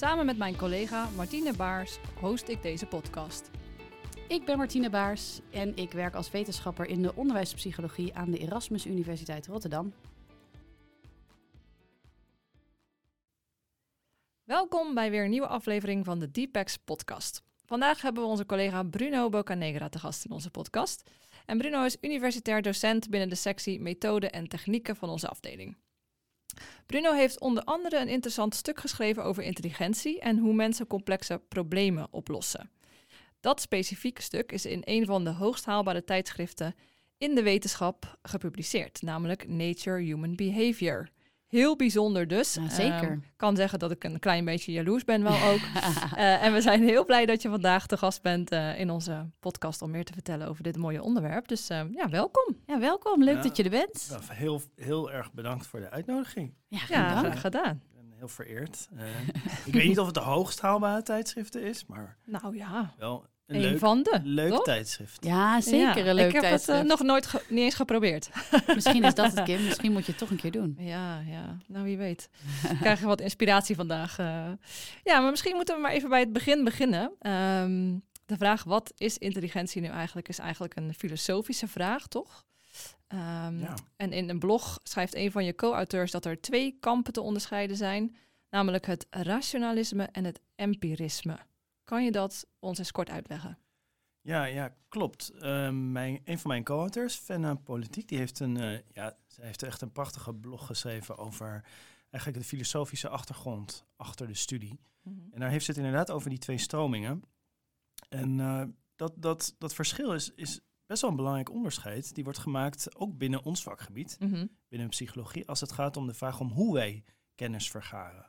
Samen met mijn collega Martine Baars host ik deze podcast. Ik ben Martine Baars en ik werk als wetenschapper in de onderwijspsychologie aan de Erasmus Universiteit Rotterdam. Welkom bij weer een nieuwe aflevering van de Deepex podcast. Vandaag hebben we onze collega Bruno Bocanegra te gast in onze podcast. En Bruno is universitair docent binnen de sectie Methode en Technieken van onze afdeling. Bruno heeft onder andere een interessant stuk geschreven over intelligentie en hoe mensen complexe problemen oplossen. Dat specifieke stuk is in een van de hoogst haalbare tijdschriften in de wetenschap gepubliceerd, namelijk Nature Human Behavior. Heel bijzonder dus. Ja, zeker. Ik kan zeggen dat ik een klein beetje jaloers ben wel ook. uh, en we zijn heel blij dat je vandaag te gast bent uh, in onze podcast om meer te vertellen over dit mooie onderwerp. Dus uh, ja, welkom. Ja, welkom. Leuk ja, dat je er bent. Ja, heel, heel erg bedankt voor de uitnodiging. Ja, ja graag gedaan. Ik ben heel vereerd. ik weet niet of het de hoogst haalbare tijdschriften is, maar nou ja. wel een, leuk, van de. Leuk toch? tijdschrift. Ja, zeker een leuk Ik heb tijdschrift. het uh, nog nooit niet eens geprobeerd. Misschien is dat het, Kim. Misschien moet je het toch een keer doen. Ja, ja. Nou, wie weet. Krijg je wat inspiratie vandaag. Uh, ja, maar misschien moeten we maar even bij het begin beginnen. Um, de vraag, wat is intelligentie nu eigenlijk, is eigenlijk een filosofische vraag, toch? Um, ja. En in een blog schrijft een van je co-auteurs dat er twee kampen te onderscheiden zijn. Namelijk het rationalisme en het empirisme. Kan je dat ons eens kort uitleggen? Ja, ja klopt. Uh, mijn, een van mijn co-auteurs, Fenna Politiek, die heeft, een, uh, ja, zij heeft echt een prachtige blog geschreven over eigenlijk de filosofische achtergrond achter de studie. Mm -hmm. En daar heeft ze het inderdaad over die twee stromingen. En uh, dat, dat, dat verschil is, is best wel een belangrijk onderscheid. Die wordt gemaakt ook binnen ons vakgebied, mm -hmm. binnen psychologie, als het gaat om de vraag om hoe wij kennis vergaren.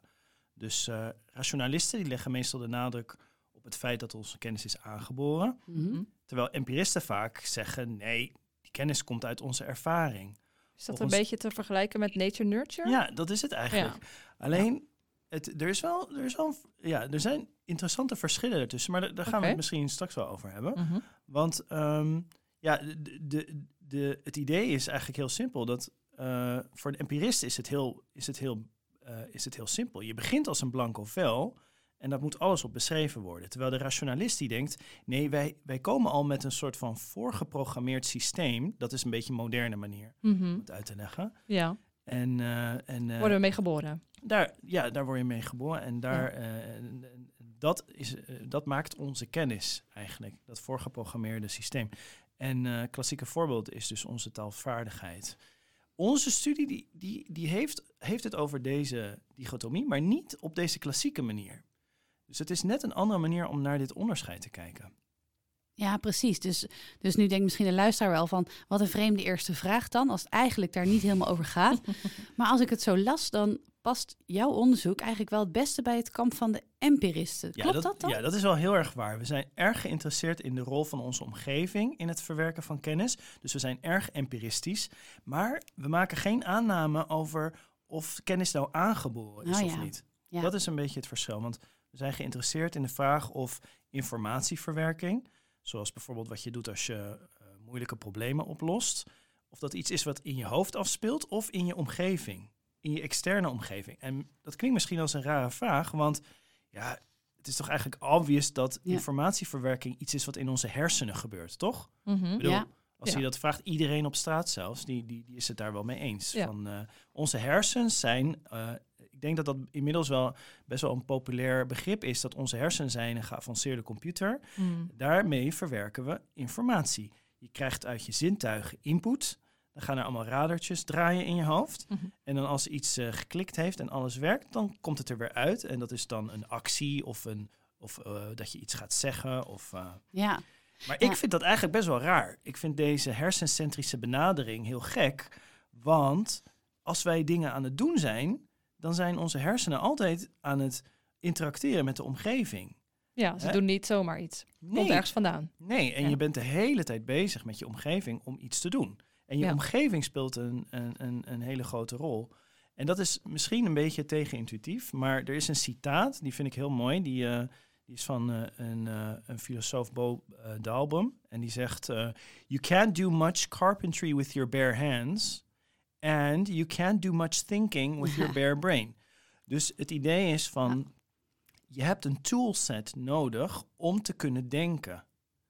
Dus uh, rationalisten die leggen meestal de nadruk op het feit dat onze kennis is aangeboren. Mm -hmm. Terwijl empiristen vaak zeggen, nee, die kennis komt uit onze ervaring. Is dat Volgens... een beetje te vergelijken met nature-nurture? Ja, dat is het eigenlijk. Ja. Alleen, het, er, is wel, er, is wel, ja, er zijn interessante verschillen ertussen, maar daar, gaan okay. we het misschien straks wel over hebben. Mm -hmm. Want um, ja, de, de, de, het idee is eigenlijk heel simpel. Dat uh, voor de empirist is het heel, is, het heel, uh, is het heel simpel. Je begint als een blanco vel... En dat moet alles op beschreven worden. Terwijl de rationalist die denkt, nee, wij, wij komen al met een soort van voorgeprogrammeerd systeem. Dat is een beetje een moderne manier mm -hmm. om het uit te leggen. Ja. En, uh, en, uh, Worden we mee geboren? Daar, ja, daar word je mee geboren. En daar, ja. uh, dat, is, dat maakt onze kennis eigenlijk, dat voorgeprogrammeerde systeem. En klassieke voorbeeld is dus onze taalvaardigheid. Onze studie die, die, die heeft, heeft het over deze dichotomie, maar niet op deze klassieke manier. Dus het is net een andere manier om naar dit onderscheid te kijken. Ja, precies. Dus, dus nu denkt misschien de luisteraar wel van... wat een vreemde eerste vraag dan, als het eigenlijk daar niet helemaal over gaat. maar als ik het zo las, dan past jouw onderzoek eigenlijk wel het beste bij het kamp van de empiristen. Klopt dat, dat dan? Ja, dat is wel heel erg waar. We zijn erg geïnteresseerd in de rol van onze omgeving in het verwerken van kennis. Dus we zijn erg empiristisch. Maar we maken geen aanname over of kennis nou aangeboren is oh, of ja. niet. Ja. Dat is een beetje het verschil. Want we zijn geïnteresseerd in de vraag of informatieverwerking, zoals bijvoorbeeld wat je doet als je uh, moeilijke problemen oplost, of dat iets is wat in je hoofd afspeelt of in je omgeving, in je externe omgeving. En dat klinkt misschien als een rare vraag, want ja, het is toch eigenlijk obvious dat Ja. informatieverwerking iets is wat in onze hersenen gebeurt, toch? Mhm. Ik bedoel, Ja. Als Ja. je dat vraagt, iedereen op straat zelfs, die, die, die is het daar wel mee eens. Van, eh, onze hersens zijn, eh, ik denk dat dat inmiddels wel best wel een populair begrip is, dat onze hersenen zijn een geavanceerde computer. Mm. Daarmee verwerken we informatie. Je krijgt uit je zintuigen input, dan gaan er allemaal radertjes draaien in je hoofd. Mhm. En dan als iets eh, geklikt heeft en alles werkt, dan komt het er weer uit. En dat is dan een actie of, een, of eh, dat je iets gaat zeggen. Of, eh, Ja, maar Ja. ik vind dat eigenlijk best wel raar. Ik vind deze hersencentrische benadering heel gek. Want als wij dingen aan het doen zijn, dan zijn onze hersenen altijd aan het interacteren met de omgeving. Ja, ze Hè? doen niet zomaar iets. Komt Nee, ergens vandaan. nee. en Ja. je bent de hele tijd bezig met je omgeving om iets te doen. En je Ja. omgeving speelt een, een, een, een hele grote rol. En dat is misschien een beetje tegenintuïtief, maar er is een citaat, die vind ik heel mooi. Die, eh, die is van eh, een, eh, een filosoof, Bo Dalbom. En die zegt, you can't do much carpentry with your bare hands. And you can't do much thinking with your bare brain. Dus het idee is van, je hebt een toolset nodig om te kunnen denken.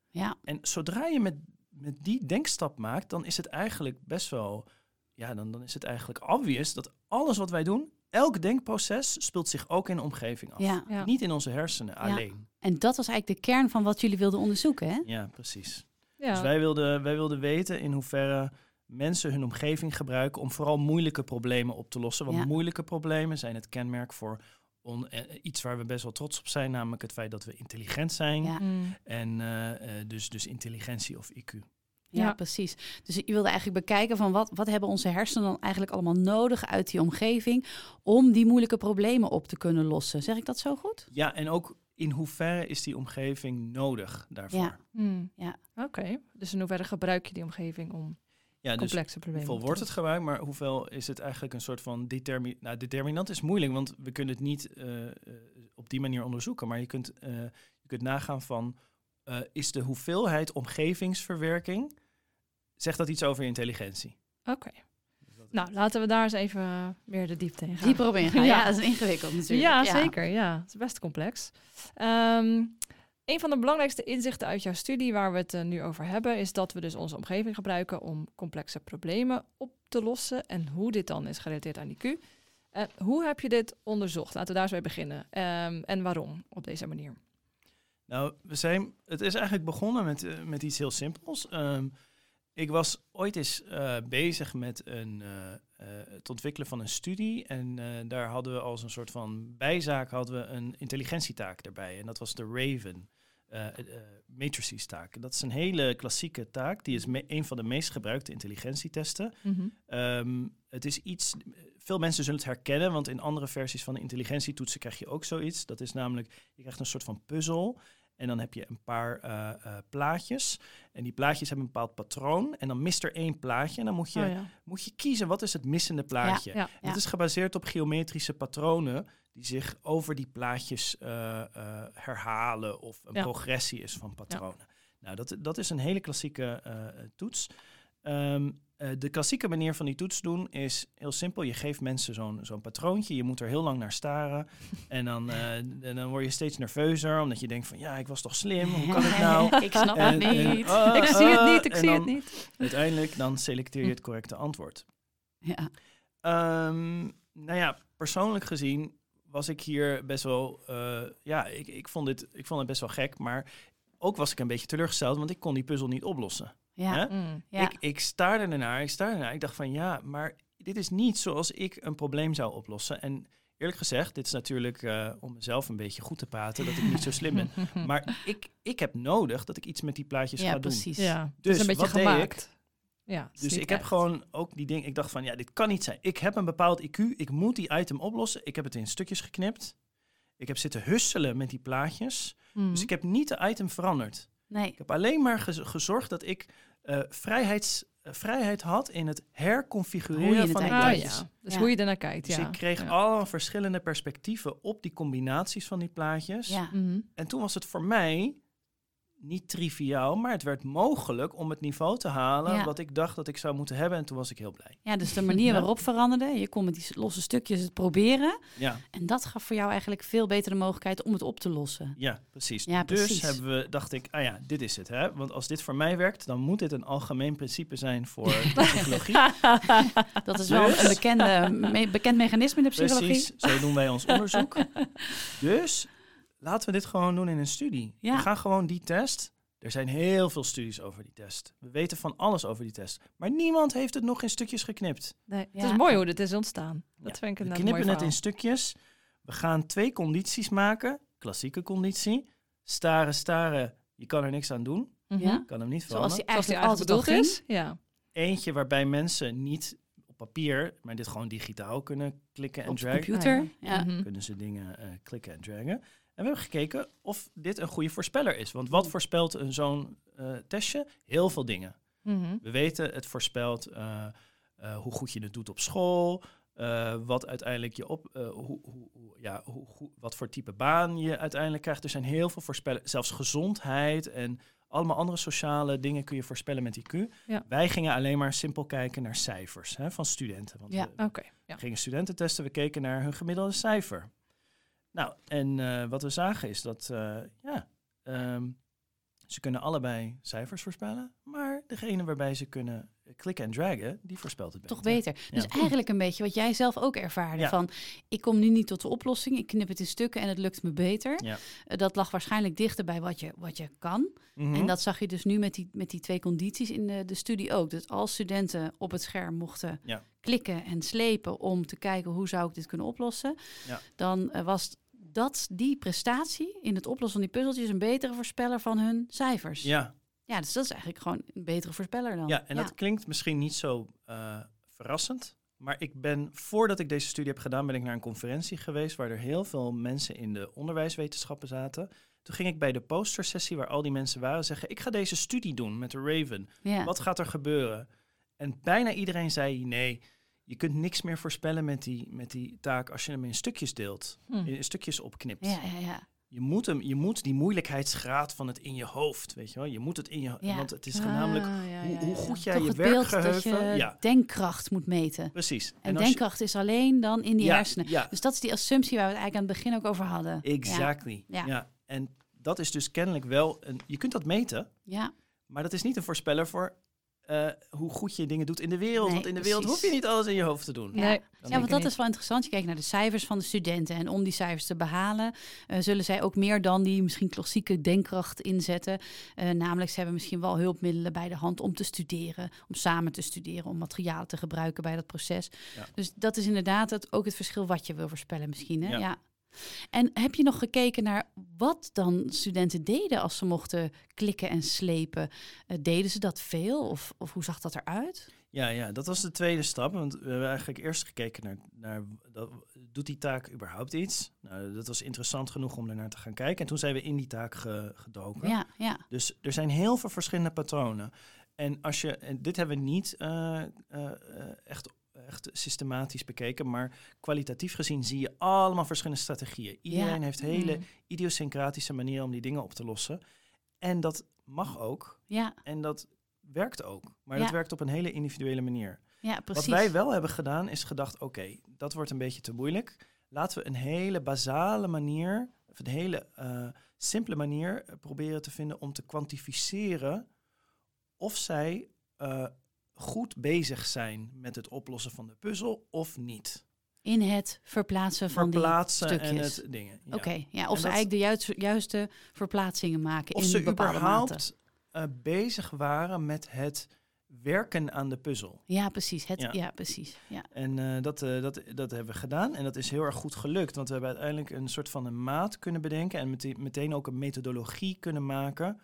Ja, En zodra je met, met die denkstap maakt, dan is het eigenlijk best wel, ja, dan, dan is het eigenlijk obvious dat alles wat wij doen, elk denkproces speelt zich ook in de omgeving af. ja. Ja. Niet in onze hersenen alleen. En dat was eigenlijk de kern van wat jullie wilden onderzoeken, hè? Ja, precies. Ja. Dus wij wilden, wij wilden weten in hoeverre mensen hun omgeving gebruiken om vooral moeilijke problemen op te lossen. Want Ja. moeilijke problemen zijn het kenmerk voor on- eh, iets waar we best wel trots op zijn, namelijk het feit dat we intelligent zijn. Ja. Mm. En eh, eh, dus, dus intelligentie of IQ. Ja, Ja. precies. Dus je wilde eigenlijk bekijken van wat, wat hebben onze hersenen dan eigenlijk allemaal nodig uit die omgeving om die moeilijke problemen op te kunnen lossen. Zeg ik dat zo goed? Ja, en ook in hoeverre is die omgeving nodig daarvoor? Ja. Mm. Ja. Oké, dus in hoeverre gebruik je die omgeving om Ja, dus complexe problemen hoeveel wordt het gebruikt, maar hoeveel is het eigenlijk een soort van determi nou, determinant is moeilijk, want we kunnen het niet eh, eh, op die manier onderzoeken, maar je kunt, eh, je kunt nagaan van eh, is de hoeveelheid omgevingsverwerking, zegt dat iets over je intelligentie? Oké. Nou, laten we daar eens even meer de diepte in gaan. Dieper op ingaan. Ja. Ja. dat is ingewikkeld natuurlijk. Ja, zeker. Ja, het is best complex. Ehm, een van de belangrijkste inzichten uit jouw studie waar we het eh, nu over hebben, is dat we dus onze omgeving gebruiken om complexe problemen op te lossen. En hoe dit dan is gerelateerd aan IQ. Eh, hoe heb je dit onderzocht? Laten we daar eens mee beginnen. Ehm, en waarom op deze manier? Nou, we zijn, het is eigenlijk begonnen met, eh, met iets heel simpels. Ehm, ik was ooit eens eh, bezig met een, eh, eh, het ontwikkelen van een studie. En daar hadden we als een soort van bijzaak hadden we een intelligentietaak erbij. En dat was de Raven. eh, matrices taak. Dat is een hele klassieke taak. Die is een van de meest gebruikte intelligentietesten. Ehm, het is iets, veel mensen zullen het herkennen, want in andere versies van de intelligentietoetsen krijg je ook zoiets. Dat is namelijk, je krijgt een soort van puzzel. En dan heb je een paar eh, eh, plaatjes. En die plaatjes hebben een bepaald patroon. En dan mist er één plaatje. En dan moet je, Oh, ja. moet je kiezen, wat is het missende plaatje? Ja. Het is gebaseerd op geometrische patronen die zich over die plaatjes eh, herhalen of een progressie is van patronen. Nou, dat, dat is een hele klassieke toets. Ehm, eh, de klassieke manier van die toets doen is heel simpel. Je geeft mensen zo'n zo'n patroontje. Je moet er heel lang naar staren. en, dan, eh, en dan word je steeds nerveuzer, omdat je denkt van... ja, ik was toch slim, hoe kan het nou? ik snap En- het en- niet. ik zie het niet, ik en zie het niet. Uiteindelijk dan selecteer je het correcte antwoord. ja. Ehm, nou ja, persoonlijk gezien was ik hier best wel... eh, ja, ik, ik, vond dit, ik vond het best wel gek, maar ook was ik een beetje teleurgesteld, want ik kon die puzzel niet oplossen. Ja. Mm. Ja. Ik, ik staarde ernaar, ik staarde ernaar. Ik dacht van ja, maar dit is niet zoals ik een probleem zou oplossen. En eerlijk gezegd, dit is natuurlijk eh, om mezelf een beetje goed te praten, dat ik niet zo slim ben. Maar ik, ik heb nodig dat ik iets met die plaatjes ja, ga doen. precies. Ja, het Dus is een beetje wat deed gemaakt. Ja, het is Dus ik heb echt. gewoon ook die ding. Ik dacht van ja, dit kan niet zijn. Ik heb een bepaald IQ. Ik moet die item oplossen. Ik heb het in stukjes geknipt. Ik heb zitten husselen met die plaatjes. Mm. Dus ik heb niet de item veranderd. Nee. Ik heb alleen maar gez- gezorgd dat ik eh, vrijheids, eh, vrijheid had in het herconfigureren het van die Ah, eigenlijk plaatjes. ja. Dus Ja. hoe je ernaar kijkt, Dus ja. ik kreeg ja. allemaal verschillende perspectieven op die combinaties van die plaatjes. Ja. Mhm. En toen was het voor mij niet triviaal, maar het werd mogelijk om het niveau te halen Ja. wat ik dacht dat ik zou moeten hebben. En toen was ik heel blij. ja, dus de manier waarop veranderde. Je kon met die losse stukjes het proberen. Ja. En dat gaf voor jou eigenlijk veel betere mogelijkheid om het op te lossen. Ja, precies. Ja, dus precies. hebben we, dacht ik, ah ja, dit is het. Hè? Want als dit voor mij werkt, dan moet dit een algemeen principe zijn voor de psychologie. Dat is wel Dus- een bekende, me- bekend mechanisme in de psychologie. Precies, zo doen wij ons onderzoek. Dus laten we dit gewoon doen in een studie. Ja. We gaan gewoon die test. Er zijn heel veel studies over die test. We weten van alles over die test. Maar niemand heeft het nog in stukjes geknipt. Nee, het is mooi hoe dit is ontstaan. Dat Ja, vind ik We mooi knippen het verhaal. in stukjes. We gaan twee condities maken. Klassieke conditie. Staren, staren. Je kan er niks aan doen. Mhm. Ja. Kan hem niet Zoals veranderen. die Zoals die eigenlijk eigenlijk altijd al bedoeld ging. is. Ja. eentje waarbij mensen niet op papier, maar dit gewoon digitaal kunnen klikken en Op de dragen. computer. Ah, ja. Mhm. Kunnen ze dingen eh, klikken en dragen. We hebben gekeken of dit een goede voorspeller is. Want wat voorspelt een zo'n eh, testje? Heel veel dingen. Mhm. We weten, het voorspelt eh, eh, hoe goed je het doet op school. wat uiteindelijk je op, hoe, hoe, ja, hoe, hoe- wat voor type baan je uiteindelijk krijgt. Er zijn heel veel voorspellen, zelfs gezondheid en allemaal andere sociale dingen kun je voorspellen met IQ. Ja. Wij gingen alleen maar simpel kijken naar cijfers hè, van studenten. Want Ja. we, ja. we gingen studenten testen, we keken naar hun gemiddelde cijfer. Nou, en eh, wat we zagen is dat, eh, ja, ehm, ze kunnen allebei cijfers voorspellen, maar degene waarbij ze kunnen klikken en dragen, die voorspelt het Toch beter. beter. Dus eigenlijk een beetje wat jij zelf ook ervaarde. Ja. Van, ik kom nu niet tot de oplossing. Ik knip het in stukken en het lukt me beter. Ja. Eh, dat lag waarschijnlijk dichter bij wat je, wat je kan. Mhm. En dat zag je dus nu met die, met die twee condities in de, de studie ook. Dus als studenten op het scherm mochten klikken en slepen om te kijken hoe zou ik dit kunnen oplossen, dan eh, was dat die prestatie in het oplossen van die puzzeltjes een betere voorspeller van hun cijfers. Ja, Ja, dus dat is eigenlijk gewoon een betere voorspeller dan. ja, en dat klinkt misschien niet zo eh, verrassend, maar ik ben, voordat ik deze studie heb gedaan, ben ik naar een conferentie geweest waar er heel veel mensen in de onderwijswetenschappen zaten. Toen ging ik bij de postersessie waar al die mensen waren zeggen, ik ga deze studie doen met de Raven. Ja. Wat gaat er gebeuren? En bijna iedereen zei nee. Je kunt niks meer voorspellen met die, met die taak als je hem in stukjes deelt, Hm. in stukjes opknipt. Ja, ja, ja. Je, moet hem, je moet die moeilijkheidsgraad van het in je hoofd, weet je wel. Je moet het in je Ja. Want het is Ah, namelijk ja, hoe, ja, hoe goed jij Toch je het beeld dat werkgeheugen... je Ja, denkkracht moet meten. precies. En, je- denkkracht is alleen dan in die ja, hersenen. Ja, Dus dat is die assumptie waar we het eigenlijk aan het begin ook over hadden. exactly. Ja. Ja. En dat is dus kennelijk wel... Een, je kunt dat meten, Ja, maar dat is niet een voorspeller voor... eh, hoe goed je dingen doet in de wereld. Nee, Want in de wereld precies. hoef je niet alles in je hoofd te doen. Ja. Nee, ja, zeker want dat niet. is wel interessant. Je kijkt naar de cijfers van de studenten. En om die cijfers te behalen, eh, zullen zij ook meer dan die misschien klassieke denkkracht inzetten. Eh, namelijk, ze hebben misschien wel hulpmiddelen bij de hand om te studeren, om samen te studeren, om materialen te gebruiken bij dat proces. Ja. Dus dat is inderdaad het, ook het verschil wat je wil voorspellen misschien. Hè? Ja. En heb je nog gekeken naar wat dan studenten deden als ze mochten klikken en slepen? Eh, deden ze dat veel of, of hoe zag dat eruit? Ja, ja, dat was de tweede stap. Want we hebben eigenlijk eerst gekeken naar, naar dat, doet die taak überhaupt iets? Nou, dat was interessant genoeg om ernaar te gaan kijken. En toen zijn we in die taak ge- gedoken. Ja, ja. Dus er zijn heel veel verschillende patronen. En als je, en dit hebben we niet eh, eh, echt, echt systematisch bekeken, maar kwalitatief gezien zie je allemaal verschillende strategieën. Iedereen Ja. heeft hele Mm. idiosyncratische manieren om die dingen op te lossen. En dat mag ook. Ja, En dat werkt ook. Maar Ja. dat werkt op een hele individuele manier. ja, precies. Wat wij wel hebben gedaan is gedacht, oké, dat wordt een beetje te moeilijk. Laten we een hele basale manier, of een hele eh, simpele manier eh, proberen te vinden om te kwantificeren of zij eh, goed bezig zijn met het oplossen van de puzzel of niet. In het verplaatsen van Verplaatsen die en stukjes. het dingen. ja. Oké, ja, of En ze dat- eigenlijk de juiste, juiste verplaatsingen maken Of in ze bepaalde mate. überhaupt eh, bezig waren met het werken aan de puzzel. Ja, precies. Het, ja. Ja. precies. Ja. En eh, dat, eh, dat, dat hebben we gedaan en dat is heel erg goed gelukt. Want we hebben uiteindelijk een soort van een maat kunnen bedenken en mete- meteen ook een methodologie kunnen maken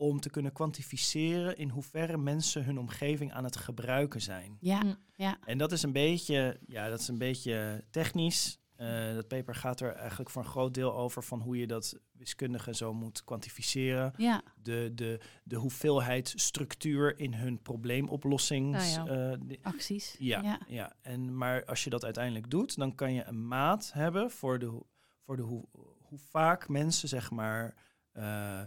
om te kunnen kwantificeren in hoeverre mensen hun omgeving aan het gebruiken zijn. Ja, Hm. ja, En dat is een beetje, ja, dat is een beetje technisch. Eh, dat paper gaat er eigenlijk voor een groot deel over van hoe je dat wiskundige zo moet kwantificeren. ja, De, de, de hoeveelheid structuur in hun probleemoplossings. Ah, ja. eh, acties. ja, ja. ja. En, maar als je dat uiteindelijk doet, dan kan je een maat hebben voor de, hoe- voor de hoe, hoe vaak mensen zeg maar eh,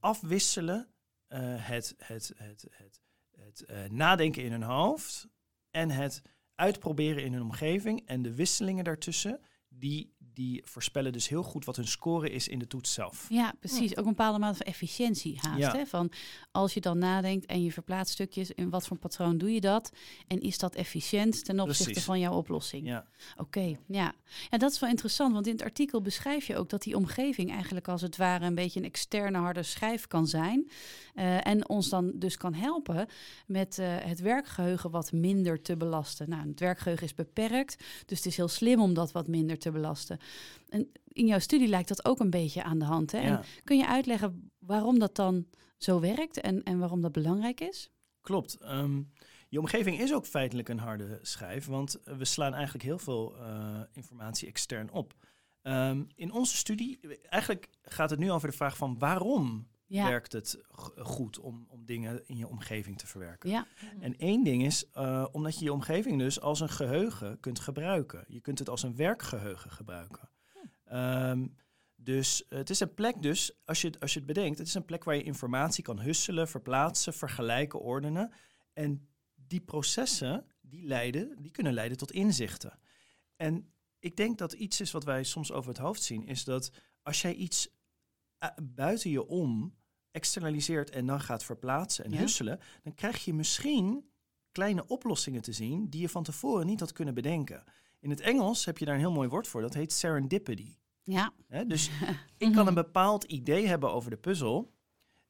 afwisselen eh, het, het, het, het, het eh, nadenken in hun hoofd en het uitproberen in hun omgeving en de wisselingen daartussen, die, die voorspellen dus heel goed wat hun score is in de toets zelf. Ja, precies. Ook een bepaalde mate van efficiëntie haast. Ja. Hè? Van als je dan nadenkt en je verplaatst stukjes, in wat voor patroon doe je dat? En is dat efficiënt ten opzichte Precies. van jouw oplossing? Ja, Oké, ja. ja. Dat is wel interessant, want in het artikel beschrijf je ook dat die omgeving eigenlijk als het ware een beetje een externe harde schijf kan zijn. eh, en ons dan dus kan helpen met eh, het werkgeheugen wat minder te belasten. Nou, het werkgeheugen is beperkt, dus het is heel slim om dat wat minder te belasten. En in jouw studie lijkt dat ook een beetje aan de hand. Hè? En kun je uitleggen waarom dat dan zo werkt en, en waarom dat belangrijk is? Klopt. Ehm, je omgeving is ook feitelijk een harde schijf, want we slaan eigenlijk heel veel uh, informatie extern op. Um, in onze studie, eigenlijk gaat het nu over de vraag van waarom ja. werkt het goed om, om dingen in je omgeving te verwerken. Ja. En één ding is, uh, omdat je je omgeving dus als een geheugen kunt gebruiken. Je kunt het als een werkgeheugen gebruiken. Um, dus het is een plek dus, als je, als je het bedenkt, het is een plek waar je informatie kan husselen, verplaatsen, vergelijken, ordenen. En die processen, die leiden, die kunnen leiden tot inzichten. En ik denk dat iets is wat wij soms over het hoofd zien, is dat als jij iets eh, buiten je om externaliseert en dan gaat verplaatsen en husselen, dan krijg je misschien kleine oplossingen te zien die je van tevoren niet had kunnen bedenken. In het Engels heb je daar een heel mooi woord voor, dat heet serendipity. Ja. dus ik kan een bepaald idee hebben over de puzzel.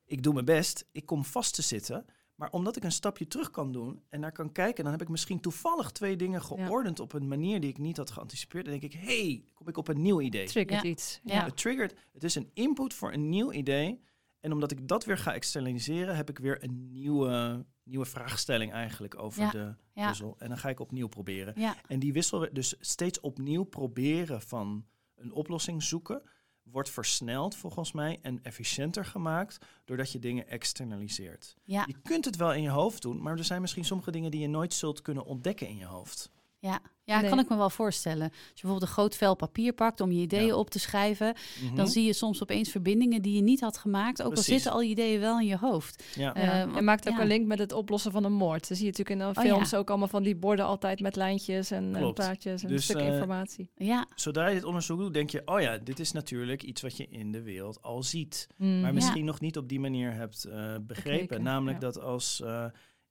Ik doe mijn best, ik kom vast te zitten. Maar omdat ik een stapje terug kan doen en naar kan kijken, dan heb ik misschien toevallig twee dingen geordend op een manier die ik niet had geanticipeerd. Dan denk ik, hey, kom ik op een nieuw idee. Triggert iets. Ja. Het triggert, het is een input voor een nieuw idee. En omdat ik dat weer ga externaliseren, heb ik weer een nieuwe, nieuwe vraagstelling eigenlijk over de puzzel. En dan ga ik opnieuw proberen. En die wissel, dus steeds opnieuw proberen van een oplossing zoeken wordt versneld volgens mij en efficiënter gemaakt doordat je dingen externaliseert. Ja. Je kunt het wel in je hoofd doen, maar er zijn misschien sommige dingen die je nooit zult kunnen ontdekken in je hoofd. Ja, ja, kan ik me wel voorstellen. Als je bijvoorbeeld een groot vel papier pakt om je ideeën op te schrijven, dan mhm. zie je soms opeens verbindingen die je niet had gemaakt. Ook al zitten al je ideeën wel in je hoofd. Ja. Uh, en maakt ook een link met het oplossen van een moord. Dan zie je natuurlijk in de oh, films ook allemaal van die borden altijd met lijntjes en, en praatjes en dus, stuk uh, informatie. Ja. Zodra je dit onderzoek doet, denk je, oh ja, dit is natuurlijk iets wat je in de wereld al ziet. Mm, maar misschien nog niet op die manier hebt uh, begrepen. Namelijk dat als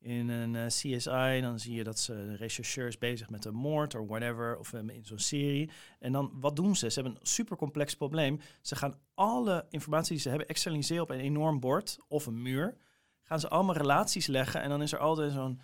in een eh, CSI, dan zie je dat ze rechercheurs bezig met een moord of whatever, of um, in zo'n serie. En dan, wat doen ze? Ze hebben een super complex probleem. Ze gaan alle informatie die ze hebben externaliseren op een enorm bord of een muur. Gaan ze allemaal relaties leggen en dan is er altijd zo'n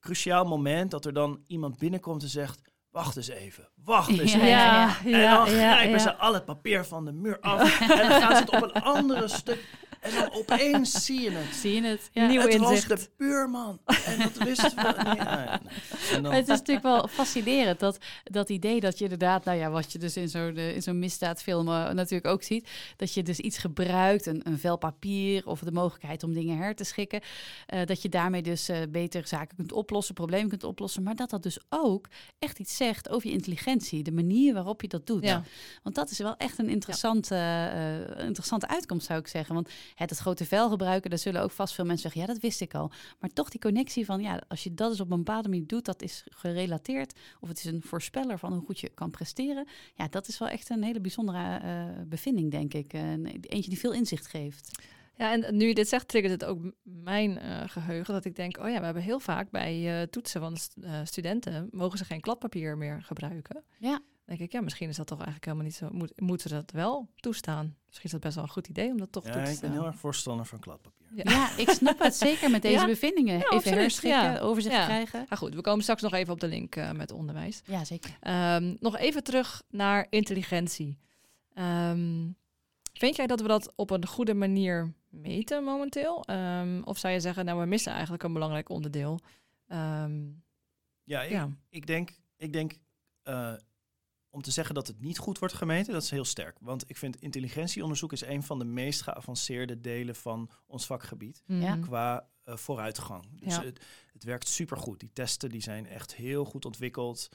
cruciaal moment dat er dan iemand binnenkomt en zegt wacht eens even, wacht eens even. Ja, en dan grijpen ze al het papier van de muur af en dan gaan ze het op een andere stuk en dan opeens zie je het. Zie je het? Ja. Nieuw het inzicht. was de buurman. En dat wisten we. Nee, nee, dan... Het is natuurlijk wel fascinerend, dat, dat idee dat je inderdaad, nou ja, wat je dus in zo'n in zo'n misdaadfilm uh, natuurlijk ook ziet, dat je dus iets gebruikt, een, een vel papier of de mogelijkheid om dingen her te schikken, uh, dat je daarmee dus uh, beter zaken kunt oplossen, problemen kunt oplossen, maar dat dat dus ook echt iets zegt over je intelligentie, de manier waarop je dat doet. Ja. Want dat is wel echt een interessante, ja. interessante uitkomst, zou ik zeggen. Want het, het grote vel gebruiken, daar zullen ook vast veel mensen zeggen, ja, dat wist ik al. Maar toch die connectie van, ja, als je dat eens op een bepaalde manier doet, dat is gerelateerd, of het is een voorspeller van hoe goed je kan presteren. Ja, dat is wel echt een hele bijzondere uh, bevinding, denk ik. Uh, eentje die veel inzicht geeft. Ja, en nu je dit zegt, triggert het ook mijn uh, geheugen. Dat ik denk, oh ja, we hebben heel vaak bij uh, toetsen van uh, studenten... mogen ze geen kladpapier meer gebruiken. Ja denk ik, ja, misschien is dat toch eigenlijk helemaal niet zo. Moet, moeten ze dat wel toestaan? Misschien is dat best wel een goed idee om dat toch ja, toe te staan. ik ben heel erg voorstander van kladpapier. Ja, ja ik snap het zeker met deze bevindingen. even absoluut. herschikken, overzicht krijgen. Maar goed, we komen straks nog even op de link uh, met onderwijs. Ja, zeker. Um, nog even terug naar intelligentie. Um, vind jij dat we dat op een goede manier meten momenteel? Um, of zou je zeggen, nou, we missen eigenlijk een belangrijk onderdeel? ja, ik, ik, denk, ik denk uh, om te zeggen dat het niet goed wordt gemeten, dat is heel sterk. Want ik vind intelligentieonderzoek is een van de meest geavanceerde delen van ons vakgebied ja. qua uh, vooruitgang. Dus het, het, werkt supergoed. Die testen die zijn echt heel goed ontwikkeld.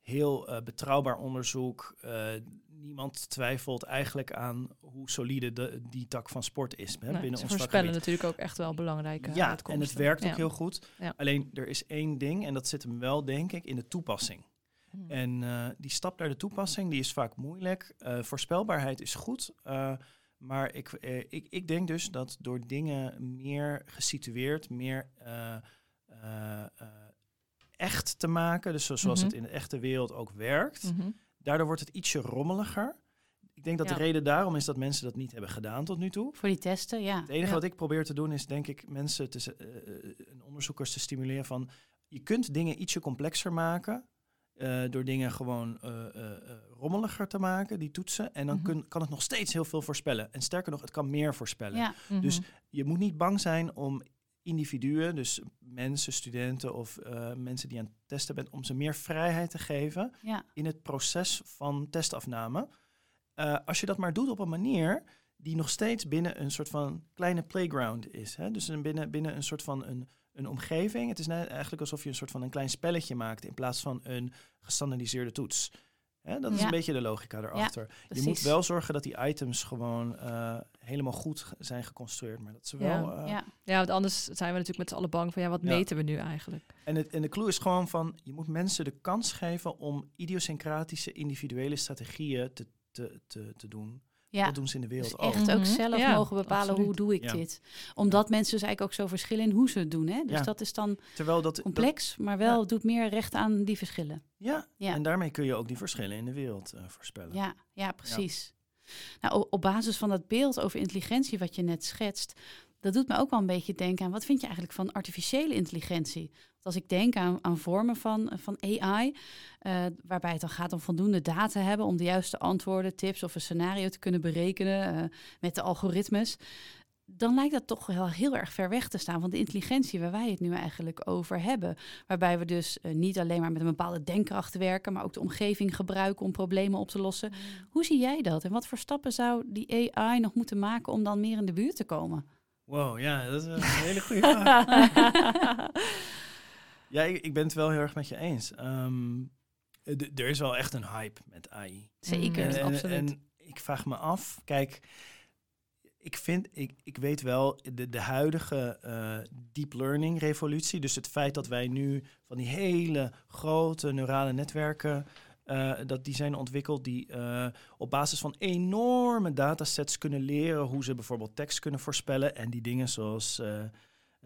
Heel uh, betrouwbaar onderzoek. Uh, niemand twijfelt eigenlijk aan hoe solide de, die tak van sport is. Hè, nee, binnen ze ons voorspellen natuurlijk ook echt wel belangrijke Ja, en het werkt ook heel goed. Alleen er is één ding, en dat zit hem wel, denk ik, in de toepassing. Hmm. En uh, die stap naar de toepassing, die is vaak moeilijk. Uh, voorspelbaarheid is goed. Uh, maar ik, ik, ik denk dus dat door dingen meer gesitueerd, meer echt te maken, dus zoals mm -hmm. het in de echte wereld ook werkt, mm -hmm. daardoor wordt het ietsje rommeliger. Ik denk dat ja. de reden daarom is dat mensen dat niet hebben gedaan tot nu toe. Voor die testen, ja. Het enige ja. wat ik probeer te doen is, denk ik, mensen, te, onderzoekers te stimuleren van, je kunt dingen ietsje complexer maken uh, door dingen gewoon uh, uh, rommeliger te maken, die toetsen. En dan mm -hmm. kun, kan het nog steeds heel veel voorspellen. En sterker nog, het kan meer voorspellen. Ja. Mm -hmm. Dus je moet niet bang zijn om individuen, dus mensen, studenten of eh, mensen die aan het testen bent, om ze meer vrijheid te geven Ja, in het proces van testafname. Eh, als je dat maar doet op een manier die nog steeds binnen een soort van kleine playground is. Hè? Dus een binnen, binnen een soort van een, een omgeving. Het is net eigenlijk alsof je een soort van een klein spelletje maakt in plaats van een gestandardiseerde toets. Hè? Dat is Ja. een beetje de logica erachter. je moet wel zorgen dat die items gewoon eh, helemaal goed zijn geconstrueerd. Maar dat ze wel. Ja. eh, ja, Ja, want anders zijn we natuurlijk met z'n allen bang van ja, wat Ja. meten we nu eigenlijk? En, het, en de clue is gewoon van, je moet mensen de kans geven om idiosyncratische individuele strategieën te, te, te, te doen. Ja. Dat doen ze in de wereld Dus ook. echt ook Mhm. zelf Ja, mogen bepalen hoe doe ik Ja. dit. Omdat mensen dus eigenlijk ook zo verschillen in hoe ze het doen. Hè? Dus Ja. dat is dan Terwijl dat, dat- complex, maar wel doet meer recht aan die verschillen. ja, Ja. en daarmee kun je ook die verschillen in de wereld eh, voorspellen. Ja, ja precies. Nou, op basis van dat beeld over intelligentie wat je net schetst, dat doet me ook wel een beetje denken aan wat vind je eigenlijk van artificiële intelligentie? Als ik denk aan, aan vormen van, van AI, eh, waarbij het dan gaat om voldoende data hebben om de juiste antwoorden, tips of een scenario te kunnen berekenen eh, met de algoritmes, dan lijkt dat toch wel heel erg ver weg te staan van de intelligentie waar wij het nu eigenlijk over hebben. Waarbij we dus eh, niet alleen maar met een bepaalde denkkracht werken, maar ook de omgeving gebruiken om problemen op te lossen. Hoe zie jij dat? En wat voor stappen zou die AI nog moeten maken om dan meer in de buurt te komen? Wow, ja, dat is een hele goede vraag. Ja, ik, ik ben het wel heel erg met je eens. Ehm, er is wel echt een hype met AI. Zeker, en, absoluut. en ik vraag me af, kijk, ik vind, ik, ik weet wel, de, de huidige eh, deep learning revolutie, dus het feit dat wij nu van die hele grote neurale netwerken, eh, dat die zijn ontwikkeld die eh, op basis van enorme datasets kunnen leren hoe ze bijvoorbeeld tekst kunnen voorspellen en die dingen zoals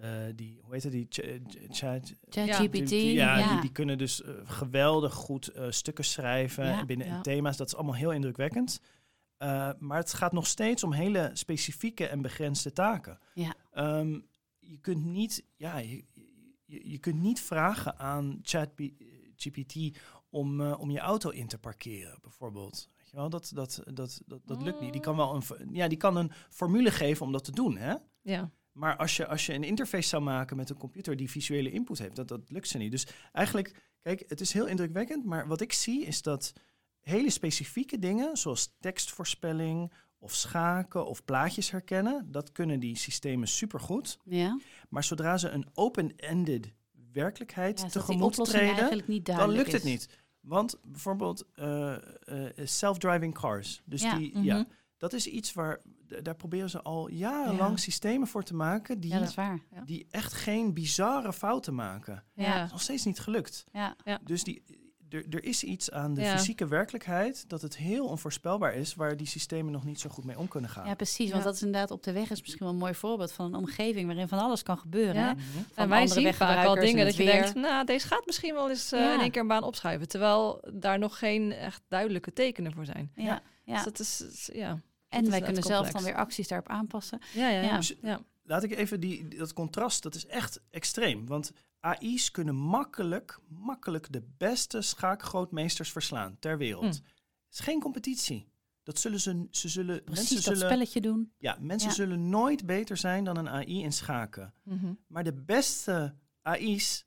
eh, eh, die, hoe heet het, die chat, ChatGPT, ja, ja. Die, die kunnen dus eh, geweldig goed eh, stukken schrijven Ja, binnen ja. thema's. Dat is allemaal heel indrukwekkend. Eh, maar het gaat nog steeds om hele specifieke en begrensde taken. Ja. Ehm, je kunt niet, ja, je, je, je kunt niet vragen aan ChatGPT om, eh, om je auto in te parkeren, bijvoorbeeld. Weet je wel, dat, dat, dat, dat, dat lukt niet. Die kan wel een, ja, die kan een formule geven om dat te doen, hè? Ja. Maar als je, als je een interface zou maken met een computer die visuele input heeft, dat, dat lukt ze niet. Dus eigenlijk, kijk, het is heel indrukwekkend, maar wat ik zie is dat hele specifieke dingen, zoals tekstvoorspelling of schaken of plaatjes herkennen, dat kunnen die systemen supergoed. Ja, Maar zodra ze een open-ended werkelijkheid ja tegemoet treden, dan lukt het niet. Want bijvoorbeeld eh, eh, self-driving cars. Dus Ja, die, mhm. ja, dat is iets waar, daar proberen ze al jarenlang Ja. systemen voor te maken die Ja, dat is waar. Ja. die echt geen bizarre fouten maken. Ja. Dat is nog steeds niet gelukt. Ja, Dus die, er, er is iets aan de Ja. fysieke werkelijkheid dat het heel onvoorspelbaar is, waar die systemen nog niet zo goed mee om kunnen gaan. ja precies. Want dat is inderdaad op de weg is misschien wel een mooi voorbeeld van een omgeving waarin van alles kan gebeuren. Ja. Hè? Van En wij zien vaak al dingen dat je weer. denkt, nou, deze gaat misschien wel eens eh, Ja. in één keer een baan opschuiven. Terwijl daar nog geen echt duidelijke tekenen voor zijn. Ja, ja. Dus dat is, is- ja. En dat wij kunnen zelf dan weer acties daarop aanpassen. Ja, ja, ja. Ja. Dus- ja. Laat ik even die, dat contrast, dat is echt extreem. Want AI's kunnen makkelijk, makkelijk de beste schaakgrootmeesters verslaan ter wereld. Hm. Het is geen competitie. Dat zullen ze, ze zullen, Precies mensen dat zullen, spelletje doen. ja, mensen Ja. zullen nooit beter zijn dan een AI in schaken. Mhm. Maar de beste AI's